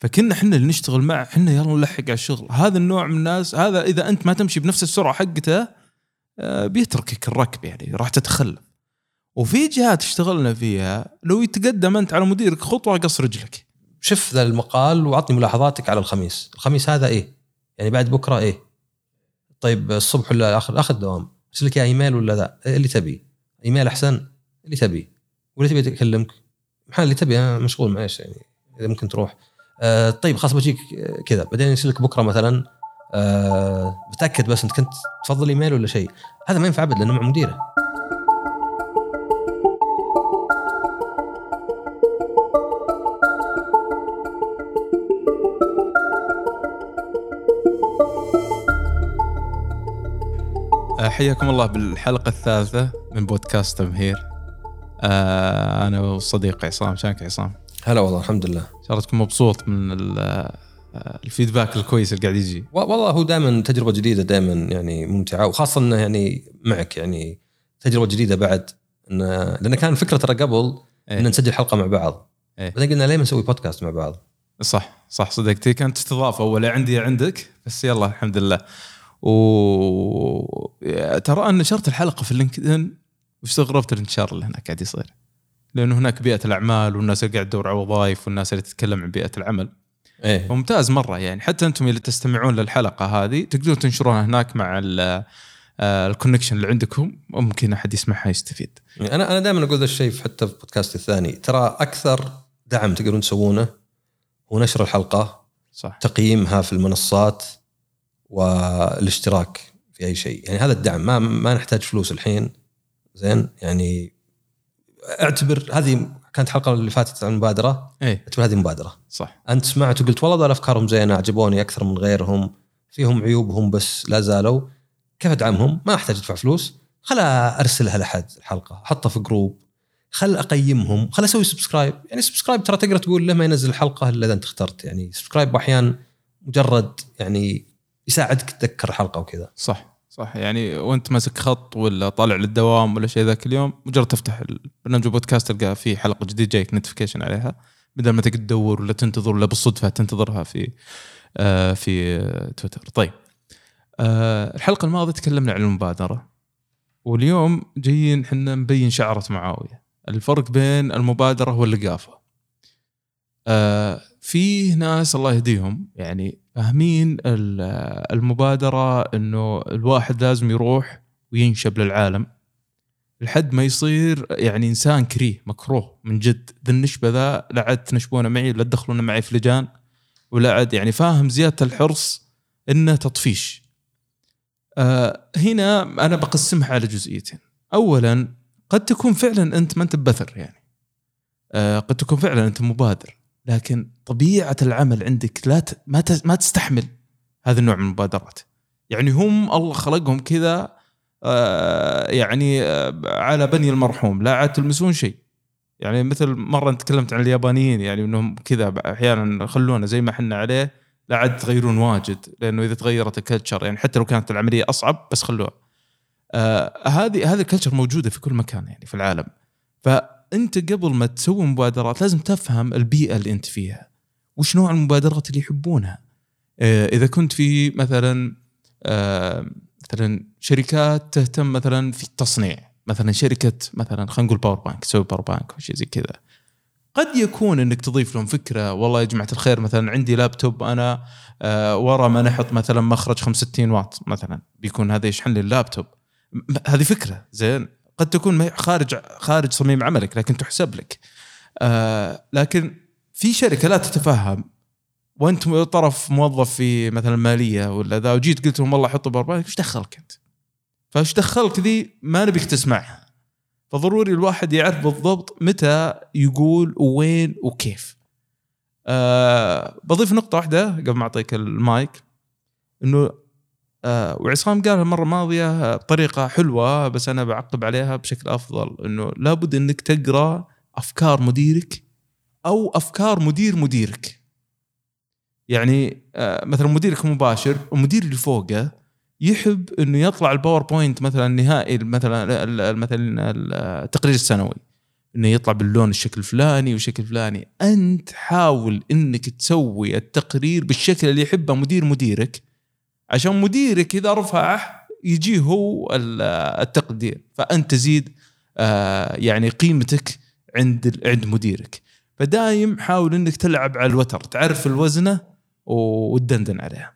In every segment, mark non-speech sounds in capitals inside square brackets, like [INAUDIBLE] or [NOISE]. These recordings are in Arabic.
فكنا إحنا اللي نشتغل معه إحنا يلا نلحق على الشغل. هذا النوع من الناس هذا إذا أنت ما تمشي بنفس السرعة حقته آه، بيتركك الركب يعني راح تتخلف. وفي جهات اشتغلنا فيها لو يتقدم أنت على مديرك خطوة قص رجلك. شف ذا المقال وعطني ملاحظاتك على الخميس. الخميس هذا إيه؟ يعني بعد بكرة إيه؟ طيب الصبح ولا آخر؟ آخر دوام. أرسل لك إيميل ولا لا؟ إيه اللي تبي. إيميل أحسن؟ اللي تبي. ولا تبي اكلمك محل اللي تبي أنا مشغول معلش يعني إذا ممكن تروح. آه طيب خلاص بجيك آه، كذا. بعدين يرسل لك بكرة مثلا آه بتأكد بس انت كنت تفضل إيميل ولا شيء. هذا ما ينفع ابد لأنه مع مديره. آه، حياكم الله بالحلقة الثالثة من بودكاست تمهير. آه أنا والصديق عصام. شانك عصام؟ هلا والله الحمد لله. شارتك مبسوط من آه، الفيدباك الكويس اللي قاعد يجي. والله هو دائما تجربة جديدة دائما يعني ممتعة وخاصة إنه يعني معك يعني تجربة جديدة بعد إنه لأن كان فكرة ترى قبل إيه. ان نسجل حلقة مع بعض. إيه. بعدين قلنا ليه ما نسوي بودكاست مع بعض؟ صح صح صدقتي كانت استضافة أول عندي عندك بس يلا الحمد لله. و ترى أنا نشرت الحلقة في ال LinkedIn واستغربت الانتشار اللي هناك قاعد يصير. لأنه هناك بيئة الأعمال والناس اللي قاعد تدور على وظائف والناس اللي تتكلم عن بيئة العمل. إيه. ممتاز مرة يعني. حتى أنتم اللي تستمعون للحلقة هذه تقدرون تنشرونها هناك مع ال- آه، ال connection اللي عندكم. ممكن أحد يسمعها يستفيد. أنا أنا دائما أقول ذا الشيء حتى في بودكاستي الثاني. ترى أكثر دعم تقدرون تسوونه هو نشر الحلقة صح. تقييمها في المنصات والاشتراك في أي شيء. يعني هذا الدعم ما ما نحتاج فلوس الحين. زين؟ يعني اعتبر هذه كانت الحلقة اللي فاتت عن المبادره إيه. اعتبر هذه مبادرة. صح. أنت سمعت وقلت والله ذول أفكارهم زينة عجبوني أكثر من غيرهم فيهم عيوبهم بس لا زالوا. كيف أدعمهم؟ ما أحتاج أدفع فلوس. خل أرسلها لحد الحلقة أحطها في جروب خل أقيمهم خل أسوي subscribe يعني subscribe ترى تقدر تقول له ما ينزل الحلقة إلا إذا أنت اخترت. يعني subscribe أحيانا مجرد يعني يساعدك تتذكر الحلقة وكذا. صح. صح. يعني وانت ماسك خط ولا طالع للدوام ولا شيء ذاك اليوم مجرد تفتح البرنامج البودكاست تلقى في حلقة جديدة جايك notification عليها. بدل ما تقعد تدور ولا تنتظر ولا بالصدفة تنتظرها في آه في آه تويتر. طيب. آه الحلقة الماضية تكلمنا عن المبادرة. واليوم جايين إحنا نبين شعرة معاوية. الفرق بين المبادرة واللقافة. آه في ناس الله يهديهم يعني فاهمين ال- المبادرة إنه الواحد لازم يروح وينشب للعالم لحد ما يصير يعني إنسان كريه مكروه من جد ذا النشبة ذا لا عاد تنشبونه معي ولا تدخلونه معي في لجان ولا عاد يعني فاهم زيادة الحرص إنه تطفيش. آه هنا أنا بقسمها على جزئيتين. اولا قد تكون فعلا أنت ما أنت ببثر يعني. آه قد تكون فعلا أنت مبادر لكن طبيعة العمل عندك لا ت... ما ت... ما تستحمل هذا النوع من المبادرات. يعني هم الله خلقهم كذا آه يعني آه على بني المرحوم لا عاد تلمسون شيء. يعني مثل مرة تكلمت عن اليابانيين يعني إنهم كذا أحيانا يخلونه زي ما إحنا عليه لا عاد تغيرون واجد لأنه إذا تغيرت ال culture يعني حتى لو كانت العملية أصعب بس خلوها. آه هذه هذه ال culture موجودة في كل مكان يعني في العالم. فانت قبل ما تسوي مبادرات لازم تفهم البيئة اللي انت فيها. وش نوع المبادرات اللي يحبونها؟ آه إذا كنت في مثلا آه مثلا شركات تهتم مثلا في التصنيع مثلا شركة مثلا خلينا نقول power bank تسوي power bank أو شيء زي كذا قد يكون إنك تضيف لهم فكرة والله يا جماعة الخير مثلا عندي لابتوب أنا آه ورا ما نحط مثلا مخرج 65 واط مثلا بيكون هذا يشحن لي اللابتوب هذه فكرة زين قد تكون خارج خارج صميم عملك لكن تحسب لك. آه لكن في شركة لا تتفهم. وانت طرف موظف في مثلا مالية ولا ذا وجيت قلت لهم والله حطوا power bank إيش دخلك أنت؟ فإيش دخلك ذي؟ ما نبيك تسمعها. فضروري الواحد يعرف بالضبط متى يقول وين وكيف. آه بضيف نقطة واحدة قبل ما أعطيك المايك آه وعصام قالها المرة الماضية بطريقة حلوة بس أنا بعقب عليها بشكل أفضل إنه لابد إنك تقرأ أفكار مديرك أو أفكار مدير مديرك. يعني آه مثلا مديرك مباشر المدير اللي فوقه يحب إنه يطلع الباوربوينت مثلا النهائي مثلا مثلا التقرير السنوي. إنه يطلع باللون الشكل الفلاني والشكل الفلاني. أنت حاول إنك تسوي التقرير بالشكل اللي يحبه مدير مديرك عشان مديرك إذا رفعه يجيه هو ال- التقدير فأنت تزيد آه، يعني قيمتك عند عند مديرك. فدايم حاول إنك تلعب على الوتر تعرف الوزنة وتدندن عليها.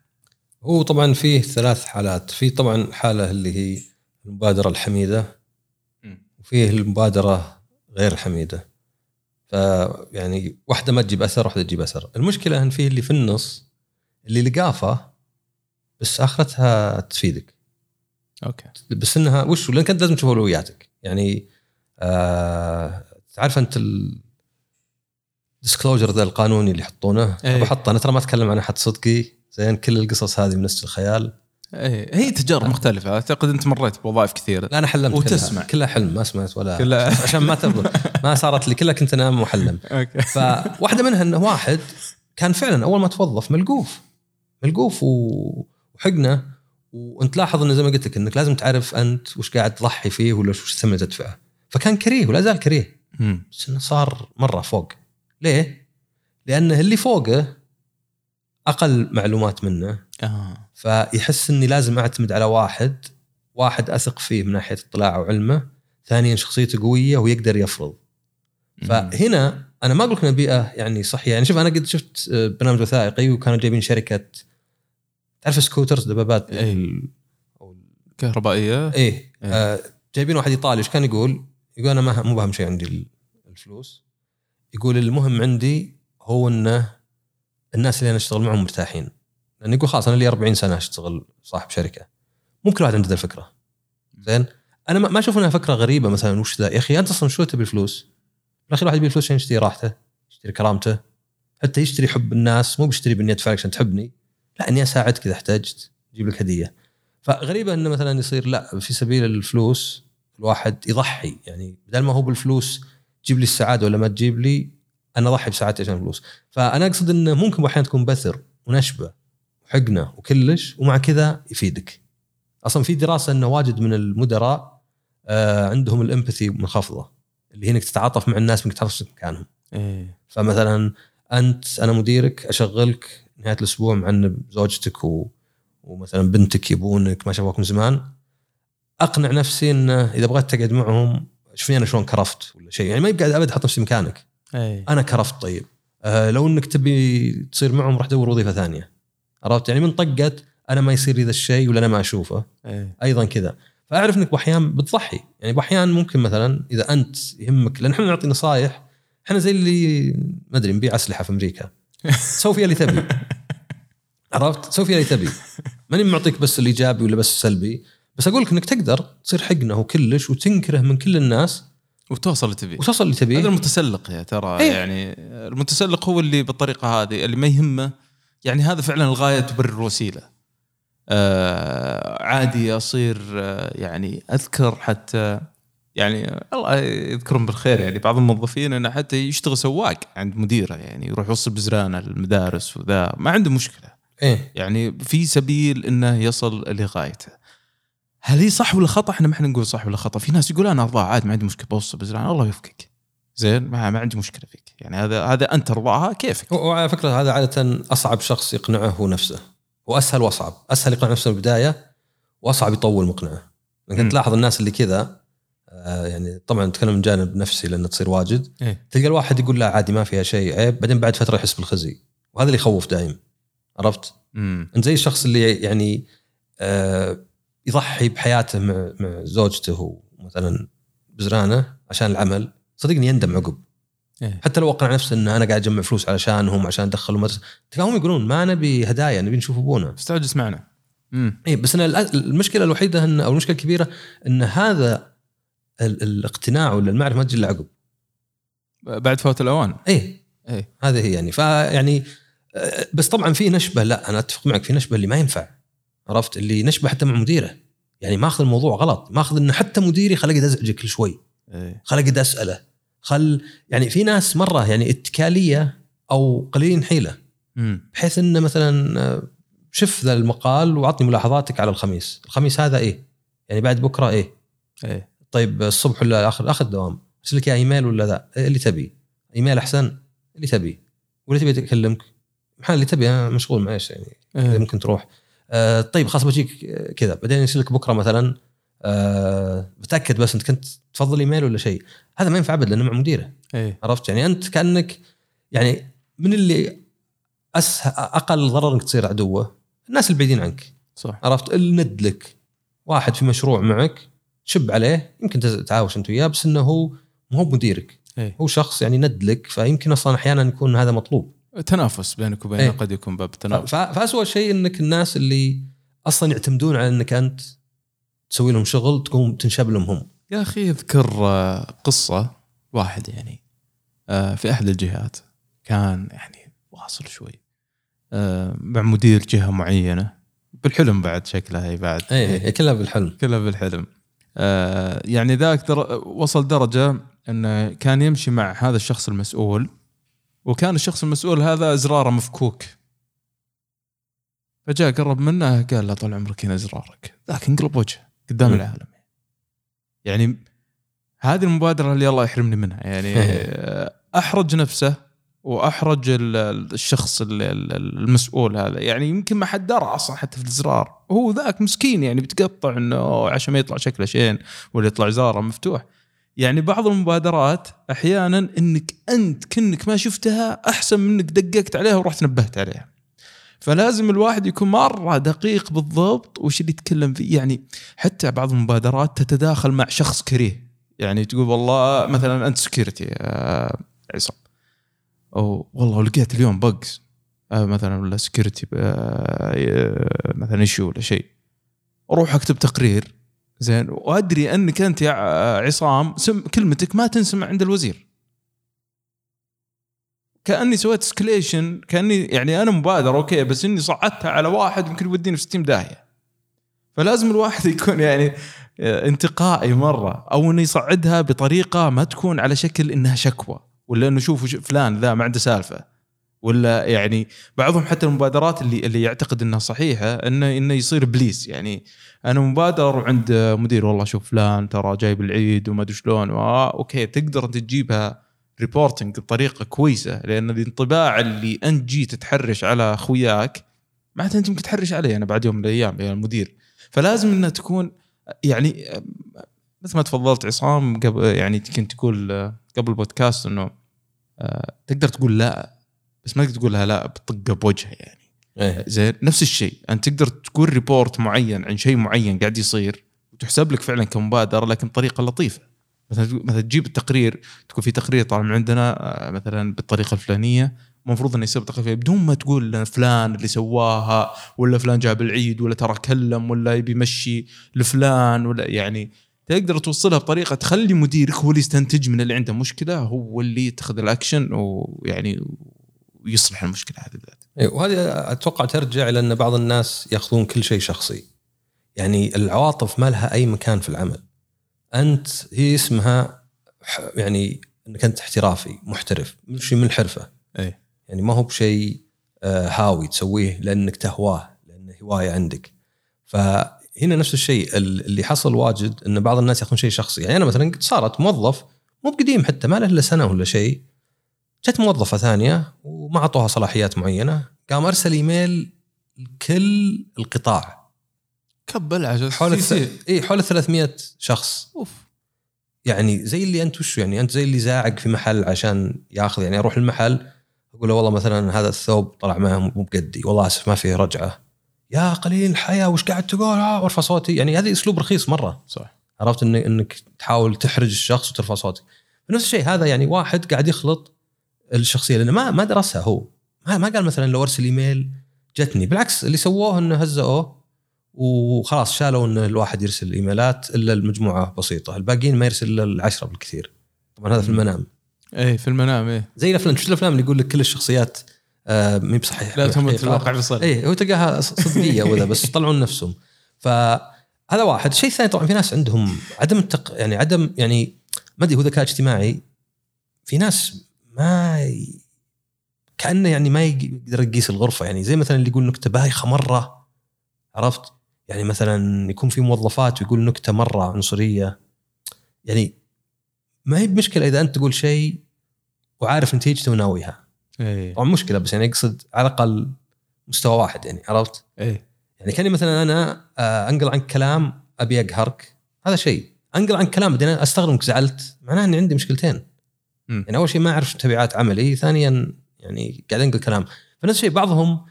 هو طبعا فيه ثلاث حالات. في طبعا حالة اللي هي المبادرة الحميدة. وفيه المبادرة غير الحميده فيعني واحدة ما تجيب أثر واحدة تجيب أثر. المشكلة ان فيه اللي في النص اللي لقافه بس آخرتها تفيدك. أوكي. بس إنها وش لأنك أنت لازم تشوف اولوياتك يعني آه تعرف أنت ال disclosure ذا القانوني اللي يحطونه؟ إيه. بحطه أنا ترى ما أتكلم عن أحد صدقي. زين كل القصص هذه من نسج الخيال. إيه هي تجارب مختلفة. أعتقد أنت مريت بوظائف كثيرة. لا أنا حلمت وتسمع. كلها, كلها حلم ما سمعت ولا كلها- [LAUGHS] عشان ما ترضى ما صارت لي. كلها كنت أنام وأحلم. [LAUGHS] okay. فواحدة منها إنه واحد كان فعلا أول ما توظف ملقوف. ملقوف و- وحقنه وانت لاحظ إنه زي ما قلت لك إنك لازم تعرف أنت وش قاعد تضحي فيه ولا وش الثمن اللي تدفعه فكان كريه ولا زال كريه. بس إنه صار مرة فوق. ليه؟ لأنه اللي فوقه أقل معلومات منه. آه. فيحس إني لازم أعتمد على واحد واحد أثق فيه من ناحية اطلاعه وعلمه ثانيا شخصيته قوية ويقدر يفرض. فهنا أنا ما أقول لك بيئة يعني صحية. يعني شوف أنا قد شفت آه، برنامج وثائقي وكانوا جايبين شركة تعرف سكوترز دبابات. إيه. ال- كهربائية. إيه. آه جايبين واحد إيطالي إيش كان يقول؟ يقول أنا ما مو بهم شيء عندي ال- الفلوس. يقول المهم عندي هو إنه الناس اللي أنا أشتغل معهم مرتاحين. لأنه يقول خلاص أنا لي 40 سنة أشتغل صاحب شركة. مو كل واحد عنده ذا الفكرة. زين؟ أنا ما ما أشوف إنها فكرة غريبة مثلا وش ذا؟ يا أخي أنت أصلا شو تبي الفلوس؟ بالاخير الواحد يبي الفلوس عشان يشتري راحته يشتري كرامته حتى يشتري حب الناس مو بيشتري بإني أدفع عشان تحبني. لا إني أساعدك إذا احتجت أجيب لك هدية. فغريبة إنه مثلا يصير لا في سبيل الفلوس الواحد يضحي. يعني بدل ما هو بالفلوس تجيب لي السعادة ولا ما تجيب لي أنا أضحي بسعادتي عشان الفلوس. فأنا أقصد إنه ممكن أحيانا تكون بثر ونشبة وحقنة وكلش ومع كذا يفيدك. أصلا في دراسة إنه واجد من المدراء آه عندهم الإمباثي منخفضة اللي هي إنك تتعاطف مع الناس انك تعرف مكانهم. إيه. فمثلا أنت أنا مديرك أشغلك نهاية الأسبوع مع إن زوجتك و... ومثلا بنتك يبونك ما شافوك من زمان. أقنع نفسي انه إذا بغيت تقعد معهم شوفني أنا شلون كرفت ولا شيء. يعني ما يبقى أبد أحط نفسي مكانك. إيه أنا كرفت طيب. آه لو إنك تبي تصير معهم راح دور وظيفة ثانية. عرفت؟ يعني من طقه أنا ما يصير لي ذا الشيء ولا أنا ما أشوفه. إيه أيضا كذا. فأعرف إنك بأحيان بتضحي. يعني بأحيان ممكن مثلا إذا أنت يهمك لأن إحنا نعطي نصائح إحنا زي اللي ما أدري نبيع أسلحة في أمريكا. سوي فيها اللي تبي. [LAUGHS] عرفت؟ سوي فيها اللي تبي. ماني معطيك بس الإيجابي ولا بس السلبي بس أقول لك إنك تقدر تصير حقنه وكلش وتنكره من كل الناس. وتوصل اللي تبي. وتوصل اللي هذا تبيه المتسلق يا ترى إيه. يعني المتسلق هو اللي بالطريقة هذه اللي ما يهمه. يعني هذا فعلا الغاية تبرر الوسيلة. آه عادي أصير آه يعني أذكر حتى يعني الله يذكرهم بالخير يعني. بعض الموظفين إنه حتى يشتغل سواق عند مديره يعني يروح يوصل بزرانه المدارس وذا ما عنده مشكلة. إيه. يعني في سبيل إنه يصل لغايته. هل هي صح ولا خطأ؟ إحنا ما إحنا نقول صح ولا خطأ، في ناس يقول أنا ارضاها عادي ما عندي مشكلة بوصل بزران الله يوفقك. زين ما, ما عندي مشكلة فيك، يعني هذا هذا أنت ترضاها كيفك. وعلى فكرة هذا عادة أصعب شخص يقنعه هو نفسه. وأسهل وأصعب. أسهل يقنع نفسه من البدايه وأصعب يطول مقنعه. انت تلاحظ الناس اللي كذا يعني طبعا نتكلم من جانب نفسي لأنه تصير واجد. إيه. تلقى الواحد يقول لا عادي ما فيها شيء. عيب. بعدين بعد فترة يحس بالخزي. وهذا اللي يخوف دايم. عرفت؟ امم انت زي الشخص اللي يعني آه، يضحي بحياته مع مع زوجته ومثلا بزرانة عشان العمل صدقني يندم عقب. إيه. حتى لو اقنع نفسه ان أنا قاعد أجمع فلوس علشانهم عشان ادخلهم مدرسه تلقاهم يقولون ما نبي هدايا نبي نشوف أبونا. استعجل معنا. اي بس أنا المشكلة الوحيدة ان أو المشكلة الكبيرة إن هذا الاقتناع ولا المعرفة ما تجي إلا عقب. بعد فوات الأوان. اي إيه. هذه هي يعني. فيعني آه، بس طبعا في نشبة لا أنا أتفق معك في نشبة اللي ما ينفع عرفت؟ اللي نشبة حتى مع مديره. يعني ماخذ الموضوع غلط. ماخذ إنه حتى مديري خل أقعد أزعجه كل شوي. إيه. خل أقعد أسأله. خل يعني في ناس مرة يعني اتكالية أو قليلين حيلة. بحيث إنه مثلا آه، شف ذا المقال وعطني ملاحظاتك على الخميس. الخميس هذا إيه؟ يعني بعد بكرة إيه؟ إيه. طيب الصبح ولا اخر آخر دوام. أرسل لك إيميل ولا ذا اللي تبي. إيميل أحسن؟ اللي تبي. واللي تبي اكلمك محل اللي تبي أنا مشغول معلش يعني. إيه. ممكن تروح. آه طيب خلاص بجيك كذا. بعدين يرسل لك بكرة مثلا آه بتأكد بس انت كنت تفضل إيميل ولا شيء. هذا ما ينفع ابد لأنه مع مديره. إيه. عرفت؟ يعني أنت كأنك يعني من اللي أسه أقل ضرر إنك تصير عدوه. الناس البعيدين عنك. صح. عرفت؟ اللي ند لك. واحد في مشروع معك. شب عليه يمكن تتعاوش انت وياه بس إنه هو مو هو مديرك. إيه. هو شخص يعني ند لك فيمكن أصلا أحيانا يكون هذا مطلوب. تنافس بينك وبينه إيه. قد يكون باب تنافس. فاسوء شيء إنك الناس اللي أصلا يعتمدون على إنك أنت تسوي لهم شغل تقوم تنشب لهم هم. يا أخي أذكر آه، قصة واحد يعني آه، في أحد الجهات كان يعني واصل شوي آه، مع مدير جهة معينة بالحلم بعد شكلها هي بعد. اي كلها بالحلم. كلها بالحلم. آه، يعني ذاك در... وصل درجة إنه كان يمشي مع هذا الشخص المسؤول وكان الشخص المسؤول هذا إزراره مفكوك. فجاء قرب منه قال له طال عمرك هنا إزرارك. ذاك انقلب وجهه قدام. العالم. يعني هذه المبادرة اللي الله يحرمني منها. يعني [LAUGHS] أحرج نفسه وأحرج ال- ال- الشخص ال- ال- المسؤول هذا. يعني يمكن ما حد درى أصلا حتى في الزرار. هو ذاك مسكين يعني بتقطع إنه عشان ما يطلع شكله شين ولا يطلع زاره مفتوح. يعني بعض المبادرات أحيانا إنك أنت كنك ما شفتها أحسن من إنك دققت عليها ورحت نبهت عليها. فلازم الواحد يكون مرة دقيق بالضبط وش اللي يتكلم فيه. يعني حتى بعض المبادرات تتداخل مع شخص كريه. يعني تقول والله مثلا أنت security عصام. أو والله لقيت اليوم bugs مثلا ولا security مثلا issue ولا شيء. أروح أكتب تقرير زين وأدري أنك أنت يا عصام سم كلمتك ما تنسمع عند الوزير. كأني سويت escalation كأني يعني أنا مبادر okay بس إني صعدتها على واحد يمكن يوديني في 60 داهية. فلازم الواحد [LAUGHS] يكون يعني انتقائي مرة أو انه يصعدها بطريقة ما تكون على شكل إنها شكوى. ولا انه شوفوا فلان ذا ما عنده سالفة. ولا يعني بعضهم حتى المبادرات اللي اللي يعتقد إنها صحيحة انه إنه يصير بليس يعني أنا مبادر عند مدير والله شوف فلان ترى جايب العيد وما أدري شلون. آه okay تقدر أنت تجيبها reporting بطريقة كويسة لأن الانطباع اللي أنت جيت تحرش على أخوياك معناته أنت ممكن تحرش علي أنا بعد يوم من الأيام يا المدير. فلازم إنها تكون يعني مثل ما تفضلت عصام قبل يعني كنت تقول آه، قبل البودكاست إنه آه، تقدر تقول لا بس ما تقدر تقولها لا بطقه بوجهها يعني. إيه. زين نفس الشيء أنت تقدر تقول report معين عن شيء معين قاعد يصير وتحسب لك فعلا كمبادرة لكن بطريقه لطيفة. مثلا مثلا تجيب التقرير تكون في تقرير طالع من عندنا آه، مثلا بالطريقة الفلانية المفروض إنه يصير بطريقه بدون ما تقول فلان اللي سواها ولا فلان جاب العيد ولا ترى كلم ولا يبي يمشي لفلان ولا يعني تقدر توصلها بطريقة تخلي مديرك هو اللي يستنتج من اللي عنده مشكلة هو اللي يتخذ الأكشن ويعني ويصلح المشكلة هذه بالذات. إيه، وهذه أتوقع ترجع إلى أن بعض الناس يأخذون كل شيء شخصي. يعني العواطف ما لها أي مكان في العمل. أنت هي اسمها ح- يعني إنك أنت احترافي محترف شيء من الحرفه. اي يعني ما هو بشيء آه، هاوي تسويه لأنك تهواه لأنه هواية عندك. فهنا نفس الشيء ال- اللي حصل واجد إن بعض الناس ياخذون شيء شخصي، يعني أنا مثلا قد صارت موظف مو بقديم حتى ما له إلا سنة ولا شيء جت موظفة ثانية وما أعطوها صلاحيات معينة قام أرسل إيميل لكل القطاع. كبل عشان حول الث... اي حول 300 شخص. أوف. يعني زي اللي أنت وشو يعني أنت زي اللي زاعق في محل عشان ياخذ يعني أروح المحل أقول له والله مثلا هذا الثوب طلع معه مو بقدي والله أسف ما فيه رجعة. يا قليل الحياة وش قاعد تقول؟ آه وارفع صوتي. يعني هذا أسلوب رخيص مرة. صح عرفت إن إنك تحاول تحرج الشخص وترفع صوتك. نفس الشيء هذا يعني واحد قاعد يخلط الشخصية. لأنه ما ما درسها هو. ما ما قال مثلا لو أرسل إيميل جتني. بالعكس اللي سووه إنه هزئوه وخلاص شالوا إن الواحد يرسل إيميلات إلا المجموعة بسيطة. الباقيين ما يرسل إلا العشرة بالكثير. طبعا هذا في المنام. إيه في المنام إيه. زي الأفلام. شفت الأفلام اللي يقول لك كل الشخصيات آه مي بصحيح. لا تهم في حقيقة. الواقع بيصير إيه هو تلقاها [LAUGHS] صدقية وذا بس يطلعون نفسهم. فهذا واحد. الشيء الثاني طبعا في ناس عندهم عدم التق... يعني عدم يعني ما أدري هو ذكاء اجتماعي في ناس ما ي... كأنه يعني ما يقدر يقيس الغرفة. يعني زي مثلا اللي يقول نكتة بايخة مرة عرفت؟ يعني مثلا يكون في موظفات ويقول نكتة مرة عنصرية. يعني ما هي بمشكلة إذا أنت تقول شيء وعارف نتيجته وناويها. إيه طبعا مشكلة بس يعني أقصد على الأقل مستوى واحد يعني عرفت؟ إيه يعني كأني مثلا أنا آه، أنقل عنك كلام أبي أقهرك هذا شيء أنقل عنك كلام بعدين أستغرب إنك زعلت معناه إني عندي مشكلتين مم. يعني أول شيء ما أعرف تبعات عملي ثانيا يعني قاعد أنقل كلام فنفس الشيء بعضهم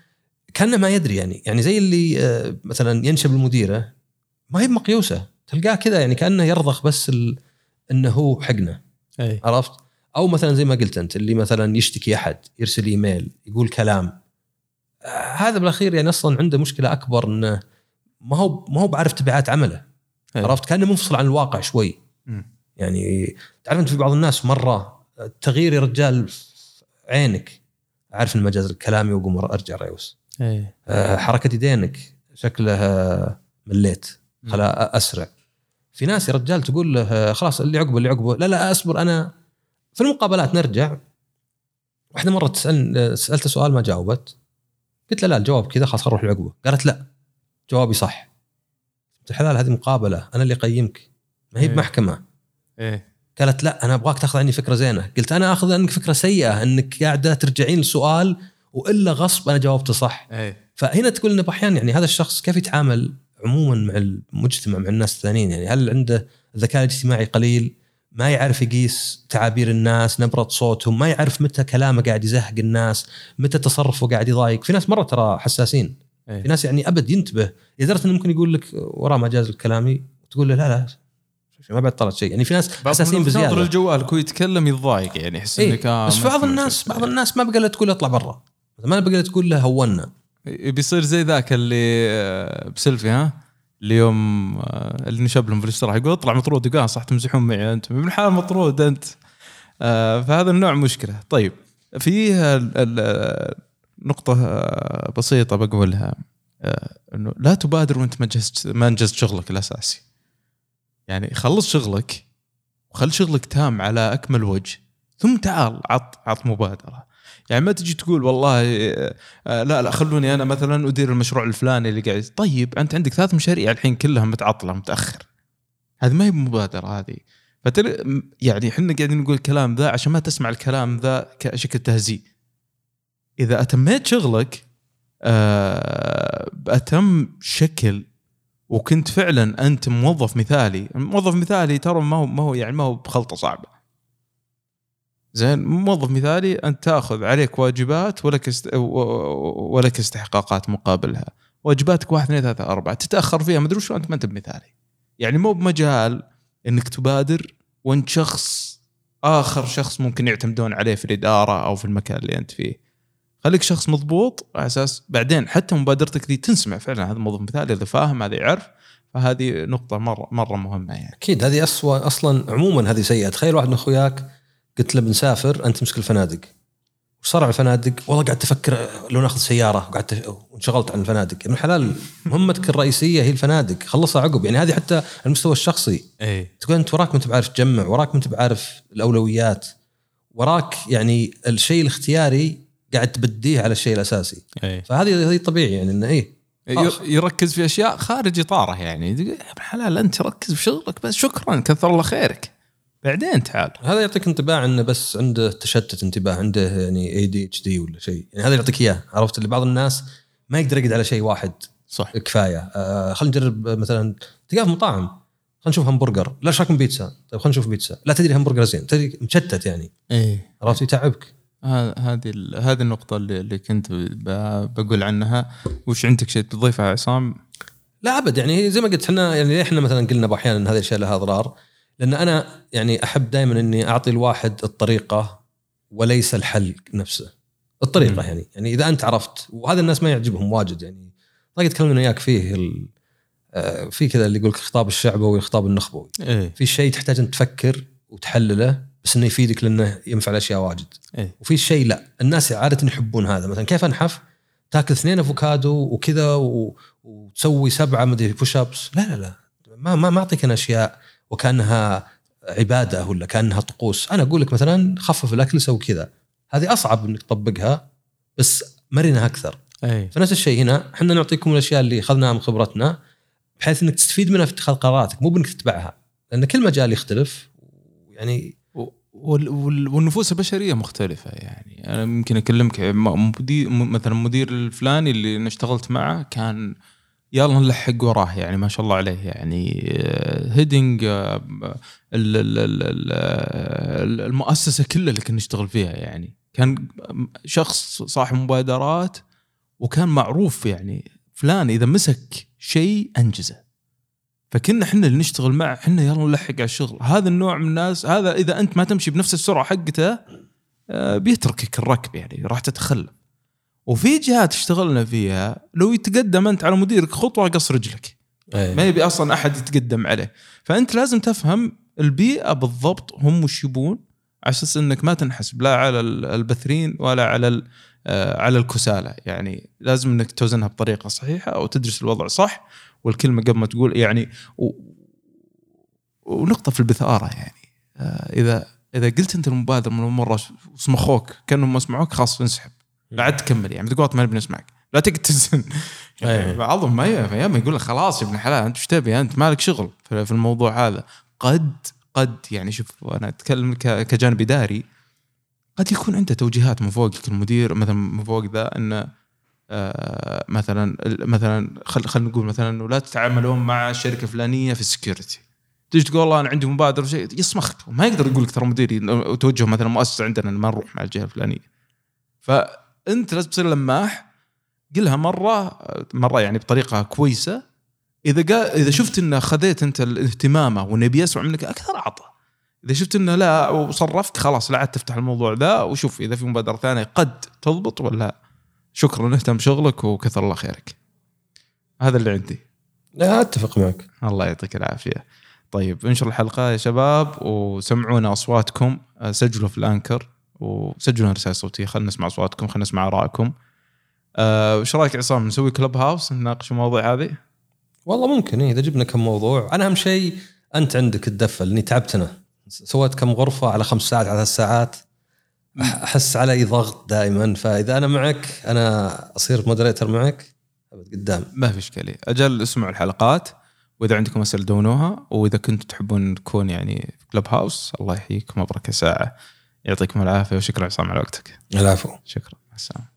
كأنه ما يدري يعني يعني زي اللي آه، مثلا ينشب المديرة ما هي مقيوسه تلقاه كذا يعني كأنه يرضخ بس. إنه هو حقنا إيه عرفت؟ أو مثلا زي ما قلت أنت اللي مثلا يشتكي أحد يرسل إيميل يقول كلام. آه، هذا بالأخير يعني أصلا عنده مشكلة أكبر إنه ما هو ما هو بعرف تبعات عمله. إيه. عرفت؟ كأنه منفصل عن الواقع شوي. مم. يعني تعرف أنت في بعض الناس مرة تغيير يا رجال عينك. أعرف المجاز الكلامي وأقوم أرجع ريوس أه، حركة يدينك شكلها مليت. خلا أسرع. في ناس يا رجال تقول له آه، خلاص اللي عقبه اللي عقبه. لا لا أصبر أنا في المقابلات نرجع. واحدة مرة تسال سالته سؤال ما جاوبت. قلت له لا الجواب كذا خلاص خل نروح لعقبه قالت لا جوابي صح. قلت الحلال هذه مقابلة أنا اللي اقيمك ما هي إيه. بمحكمة. إيه. قالت لا أنا أبغاك تأخذ عني فكرة زينة. قلت أنا أخذ عنك فكرة سيئة أنك قاعدة ترجعين للسؤال وإلا غصب أنا جاوبته صح. إيه. فهنا تقول إنه أحيانا يعني هذا الشخص كيف يتعامل عموما مع المجتمع مع الناس الثانيين؟ يعني هل عنده الذكاء الاجتماعي قليل؟ ما يعرف يقيس تعابير الناس نبرة صوتهم ما يعرف متى كلامه قاعد يزهق الناس متى تصرفه قاعد يضايق. في ناس مرة ترى حساسين. في إيه ناس يعني أبد ينتبه. لدرجه إنه ممكن يقول لك وراه مجاز الكلامي؟ تقول له لا لا. ما بعد طلعت شيء. يعني في ناس حساسين بزيادة. الجوال كو يتكلم يتضايق يعني يحس إيه انك آه، بس ما في بعض في الناس. بعض الناس ما بقى له تقول له اطلع برا. ما بقى له تقول له هونا. بيصير زي ذاك اللي آه، بسلفي ها؟ اليوم آه، اللي نشب لهم في الاستراحه يقول اطلع مطرود يقول آه، صح تمزحون معي انت من الحال مطرود انت آه، فهذا النوع مشكلة طيب في ال- ال- نقطة آه، بسيطة بقولها إنه لا تبادر وانت ما جهزت ما انجزت شغلك الأساسي. يعني خلص شغلك وخل شغلك تام على أكمل وجه ثم تعال عط عط مبادرة. يعني ما تجي تقول والله آه، آه، لا لا خلوني أنا مثلا أدير المشروع الفلاني اللي قاعد. طيب أنت عندك ثلاث مشاريع الحين كلها متعطلة متأخر. هذه ما هي مبادرة هذه. فترى يعني إحنا قاعدين نقول الكلام ذا عشان ما تسمع الكلام ذا كشكل تهزيء. إذا أتميت شغلك آه، بأتم شكل وكنت فعلا أنت موظف مثالي. موظف مثالي ترى ما هو ما هو يعني ما هو بخلطة صعبة. زين موظف مثالي أنت تأخذ عليك واجبات ولك است... ولك استحقاقات مقابلها. واجباتك واحد اثنين ثلاثة أربعة تتأخر فيها مدري شو أنت ما أنت بمثالي. يعني مو بمجال إنك تبادر وأنت شخص آخر شخص ممكن يعتمدون عليه في الإدارة أو في المكان اللي أنت فيه. خليك شخص مضبوط على أساس بعدين حتى مبادرتك دي تنسمع فعلا هذا موظف مثالي هذا فاهم هذا يعرف. فهذه نقطة مرة مرة مهمة يعني. أكيد هذه اسوء أصلا عموما هذه سيئة. تخيل واحد من أخوياك قلت له بنسافر أنت تمسك الفنادق. وش صار على الفنادق؟ والله قاعد تفكر لو ناخذ سيارة. وقعدت وانشغلت عن الفنادق. ابن الحلال مهمتك الرئيسية هي الفنادق. خلصها عقب. يعني هذه حتى على المستوى الشخصي. إيه. تقول أنت وراك ما أنت بعارف تجمع. وراك ما أنت بعارف الأولويات. وراك يعني الشيء الاختياري قاعد تبديه على الشيء الأساسي. إيه. فهذه هذه طبيعي يعني إنه إيه. ير- يركز في أشياء خارج إطاره يعني. حلال أنت ركز في شغلك بس. شكرا كثر الله خيرك. بعدين تعال. هذا يعطيك انطباع انه بس عنده تشتت انتباه عنده يعني ADHD ولا شيء. يعني هذا يعطيك إياه. عرفت؟ اللي بعض الناس ما يقدر يقعد على شيء واحد صح. كفاية. آه خلينا نجرب مثلا تلقاه في مطاعم. خلينا نشوف همبرجر. لا إيش رايكم بيتزا؟ طيب خلينا نشوف بيتزا. لا تدري همبرجر زين. تدري مشتت يعني. إيه. عرفت؟ يتعبك. هذه ال- هذه النقطة اللي, اللي كنت ب- بقول عنها. وش عندك شيء تضيفه يا عصام؟ لا أبد. يعني زي ما قلت إحنا يعني إحنا مثلا قلنا أحيانا هذه الأشياء لها أضرار؟ لأن أنا يعني أحب دائما إني أعطي الواحد الطريقة وليس الحل نفسه. الطريقة مم. يعني يعني إذا أنت عرفت وهذا الناس ما يعجبهم واجد يعني. طيب تكلمنا وياك فيه ال- آه، في كذا اللي يقول لك خطاب الشعبوي والخطاب النخبوي. إيه. في شيء تحتاج أن تفكر وتحلله بس إنه يفيدك لأنه ينفع الاشياء واجد. إيه. وفي شيء لا. الناس عادة يحبون هذا. مثلا كيف أنحف؟ تاكل اثنين أفوكادو وكذا و... وتسوي سبعة مدري بوش ابس لا لا لا. ما ما ما أعطيك أنا أشياء وكأنها عبادة ولا كأنها طقوس. أنا أقول لك مثلا خفف الأكل سوي كذا. هذه أصعب إنك تطبقها بس مرنه أكثر. إيه فنفس الشيء هنا إحنا نعطيكم الأشياء اللي أخذناها من خبرتنا بحيث إنك تستفيد منها في اتخاذ قراراتك مو بإنك تتبعها. لأن كل مجال يختلف يعني وال- وال- والنفوس البشرية مختلفة يعني. أنا ممكن أكلمك مدير مثلا المدير الفلاني اللي أنا اشتغلت معه كان يلا نلحق وراه يعني ما شاء الله عليه يعني هيدنج المؤسسة كلها اللي كنا نشتغل فيها يعني. كان شخص صاحب مبادرات وكان معروف يعني فلان إذا مسك شيء أنجزه. فكنا إحنا اللي نشتغل معه إحنا يلا نلحق على الشغل. هذا النوع من الناس هذا إذا أنت ما تمشي بنفس السرعة حقته آه، بيتركك الركب يعني راح تتخلف. وفي جهات اشتغلنا فيها لو يتقدم أنت على مديرك خطوة قص رجلك. إيه. ما يبي أصلا أحد يتقدم عليه. فأنت لازم تفهم البيئة بالضبط هم وش يبون على أساس إنك ما تنحسب لا على ال- البثرين ولا على آه، على الكسالى. يعني لازم إنك توزنها بطريقة صحيحة أو تدرس الوضع صح والكلمة قبل ما تقول يعني و ونقطة في البثارة يعني. آه، اذا إذا قلت أنت المبادر من مره وسمخوك كأنهم ما سمعوك خلاص انسحب. عاد تكمل يعني تقول ما نبي نسمعك لا تقعد تزن. [LAUGHS] يعني أيه. بعضهم ما يقول لك خلاص يا ابن الحلال أنت إيش تبي؟ أنت مالك شغل في الموضوع هذا. قد قد يعني شوف أنا أتكلم كجانب اداري قد يكون عنده توجيهات من فوقك. المدير مثلا من فوق ذا إنه آه، مثلا مثلا خل خلينا نقول مثلا إنه لا تتعاملون مع الشركة الفلانية في ال security تيجي تقول والله أنا عندي مبادرة شيء يصمخ ما يقدر يقول لك ترى مديري وتوجه مثلا مؤسسه عندنا ما نروح مع الجهة الفلانية. فانت لازم تصير لماح. قلها مرة مرة يعني بطريقة كويسة. إذا إذا شفت إنه خذيت أنت الاهتمامة وانه يبي يسمع منك أكثر اعطى إذا شفت إنه لا وصرفت خلاص لا عاد تفتح الموضوع ذا. وشوف إذا في مبادرة ثانية قد تضبط ولا شكرا اهتم بشغلك وكثر الله خيرك. هذا اللي عندي. لا أتفق معك. الله يعطيك العافية. طيب انشر الحلقة يا شباب وسمعونا أصواتكم. سجلوا في الأنكر. وسجلوا رسائل صوتية. خلينا نسمع أصواتكم خلينا نسمع آرائكم. أه، وش رأيك عصام؟ نسوي كلب هاوس نناقش المواضيع هذه؟ والله ممكن إيه إذا جبنا كم موضوع. أنا أهم شيء أنت عندك الدفه لاني تعبت أنا. سويت كم غرفة على خمس ساعات على ثلاث ساعات. أحس علي ضغط دائما. فإذا أنا معك أنا أصير مودريتر معك قدام. ما في إشكالية. أجل اسمعوا الحلقات وإذا عندكم أسئلة دونوها وإذا كنتم تحبون نكون يعني في كلب هاوس الله يحييكم وبركه ساعة. يعطيكم العافية وشكرا عصام على وقتك. العفو. شكرا مع السلامة.